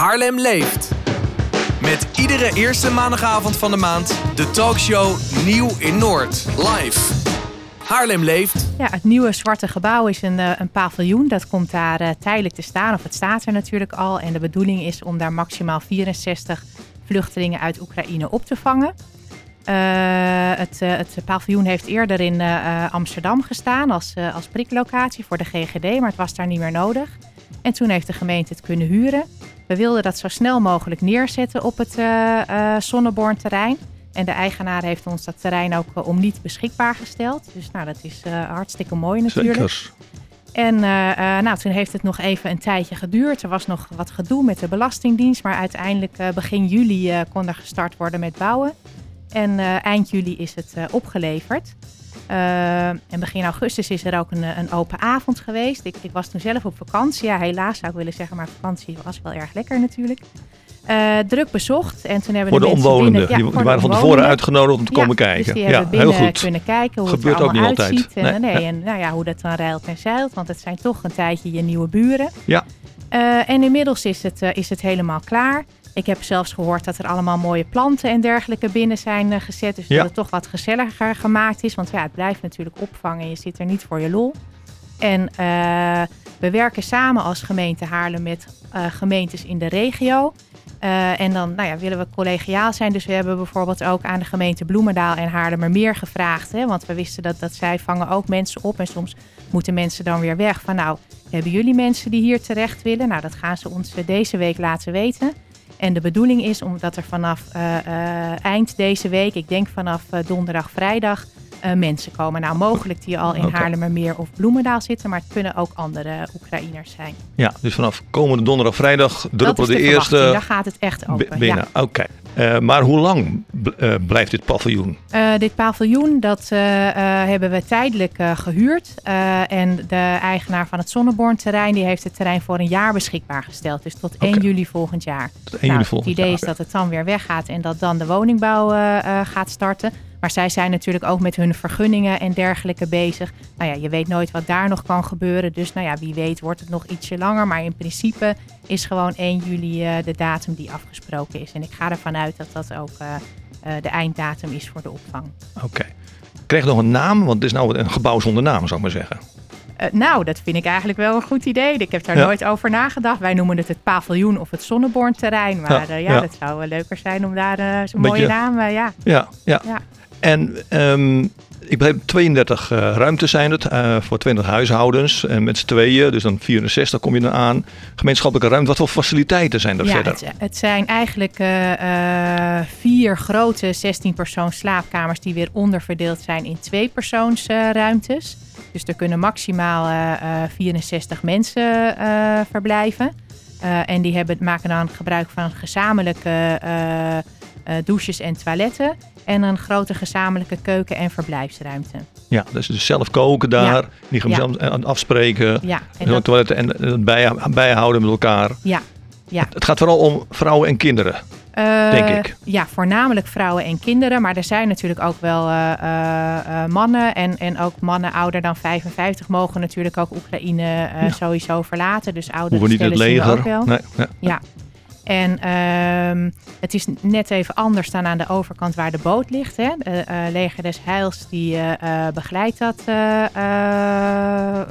Haarlem leeft. Met iedere eerste maandagavond van de maand de talkshow Nieuw in Noord. Live. Haarlem leeft. Ja, het nieuwe zwarte gebouw is een, eh, een paviljoen. Dat komt daar eh, tijdelijk te staan, of het staat er natuurlijk al. En de bedoeling is om daar maximaal 64 vluchtelingen uit Oekraïne op te vangen. Uh, het, het, paviljoen heeft eerder in Amsterdam gestaan als, als priklocatie voor de GGD, maar het was daar niet meer nodig. En toen heeft de gemeente het kunnen huren. We wilden dat zo snel mogelijk neerzetten op het uh, terrein. En de eigenaar heeft ons dat terrein ook uh, om niet beschikbaar gesteld. Dus nou, dat is hartstikke mooi natuurlijk. Zeker. En nou, toen heeft het nog even een tijdje geduurd. Er was nog wat gedoe met de Belastingdienst. Maar uiteindelijk begin juli kon er gestart worden met bouwen. En eind juli is het opgeleverd. Uh, en begin augustus is er ook een, een open avond geweest. Ik, ik, was toen zelf op vakantie. Ja, helaas zou ik willen zeggen, maar vakantie was wel erg lekker natuurlijk. Uh, druk bezocht. En toen hebben voor de, de omwonenden. die, die waren van tevoren uitgenodigd om te komen kijken. Dus die ja, heel goed. kunnen kijken hoe Gebeurt het er ook niet uitziet. altijd. En, nee. en nou ja, hoe dat dan rijlt en zeilt. Want het zijn toch een tijdje je nieuwe buren. Ja. Uh, en inmiddels is het, is het helemaal klaar. Ik heb zelfs gehoord dat er allemaal mooie planten en dergelijke binnen zijn uh, gezet. Dus dat het toch wat gezelliger gemaakt is. Want ja, het blijft natuurlijk opvangen. Je zit er niet voor je lol. En uh, we werken samen als gemeente Haarlem met uh, gemeentes in de regio. en dan nou ja, willen we collegiaal zijn. Dus we hebben bijvoorbeeld ook aan de gemeente Bloemendaal en Haarlemmermeer gevraagd. Hè, want we wisten dat, dat zij vangen ook mensen op. En soms moeten mensen dan weer weg. Van nou, hebben jullie mensen die hier terecht willen? Nou, dat gaan ze ons deze week laten weten. En de bedoeling is omdat er vanaf uh, uh, eind deze week, ik denk vanaf uh, donderdag, vrijdag, mensen komen. Nou, mogelijk die al in okay. Haarlemmermeer of Bloemendaal zitten, maar het kunnen ook andere Oekraïners zijn. Ja, dus vanaf komende donderdag, vrijdag druppelen de, de eerste. Daar gaat het echt open. Binnen, ja. oké. Okay. Maar hoe lang blijft dit paviljoen? dit paviljoen, dat hebben we tijdelijk gehuurd. en de eigenaar van het Zonneborn-terrein, die heeft het terrein voor een jaar beschikbaar gesteld. Dus tot 1 okay. juli volgend jaar. Tot 1 juli volgend Het idee jaar, is dat het dan weer weggaat en dat dan de woningbouw gaat starten. Maar zij zijn natuurlijk ook met hun vergunningen en dergelijke bezig. Nou ja, je weet nooit wat daar nog kan gebeuren. Dus nou ja, wie weet wordt het nog ietsje langer. Maar in principe is gewoon 1 juli uh, de datum die afgesproken is. En ik ga ervan uit dat dat ook uh, uh, de einddatum is voor de opvang. Oké. Okay. Kreeg nog een naam? Want het is nou een gebouw zonder naam, zou ik maar zeggen. Uh, nou, dat vind ik eigenlijk wel een goed idee. Ik heb daar ja. nooit over nagedacht. Wij noemen het het paviljoen of het zonnebornterrein. Maar ja, uh, ja, ja, dat zou leuker zijn om daar uh, zo'n mooie naam... ja. Ja, ja. En um, ik begreep 32 uh, ruimtes zijn het uh, voor 20 huishoudens. En met z'n tweeën, dus dan 64 kom je dan aan. Gemeenschappelijke ruimte, wat voor faciliteiten zijn er ja, verder? Het, het zijn eigenlijk uh, vier grote 16 persoons slaapkamers die weer onderverdeeld zijn in twee persoons ruimtes. Dus er kunnen maximaal 64 mensen verblijven. en die hebben, maken dan gebruik van gezamenlijke douches en toiletten en een grote gezamenlijke keuken- en verblijfsruimte. Ja, dus, dus zelf koken daar, ja. die gaan ja. afspreken, ja. en dat, toiletten en het bij, bijhouden met elkaar. Ja. Ja. Het, het gaat vooral om vrouwen en kinderen. Uh, denk ik. Ja, voornamelijk vrouwen en kinderen. Maar er zijn natuurlijk ook wel uh, uh, mannen. En, en ook mannen ouder dan 55 mogen natuurlijk ook Oekraïne ja. sowieso verlaten. Dus ouderen Hoeven niet in het leger. Ook wel. Nee, ja. ja. En um, het is net even anders dan aan de overkant waar de boot ligt. Hè. De uh, Leger des Heils die uh, begeleidt dat namens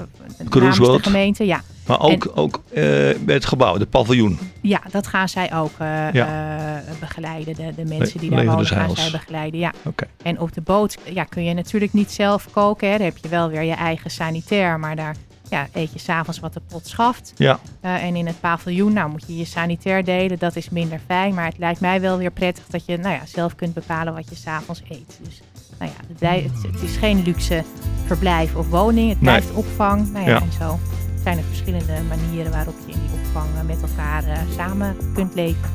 de gemeente. Ja. Maar ook, en, ook bij het gebouw, de paviljoen. Ja, dat gaan zij ook ja. begeleiden. De, de mensen die daar wonen gaan zij begeleiden. Ja. Okay. En op de boot ja, kun je natuurlijk niet zelf koken. Hè. Daar heb je wel weer je eigen sanitair, maar daar ja, eet je s'avonds wat de pot schaft. Ja. Uh, en in het paviljoen, nou moet je je sanitair delen, dat is minder fijn. Maar het lijkt mij wel weer prettig dat je nou ja, zelf kunt bepalen wat je s'avonds eet. Dus nou ja, het, is geen luxe verblijf of woning, het blijft nee. opvang. Nou ja, ja. En zo zijn er verschillende manieren waarop je in die opvang met elkaar uh, samen kunt leven.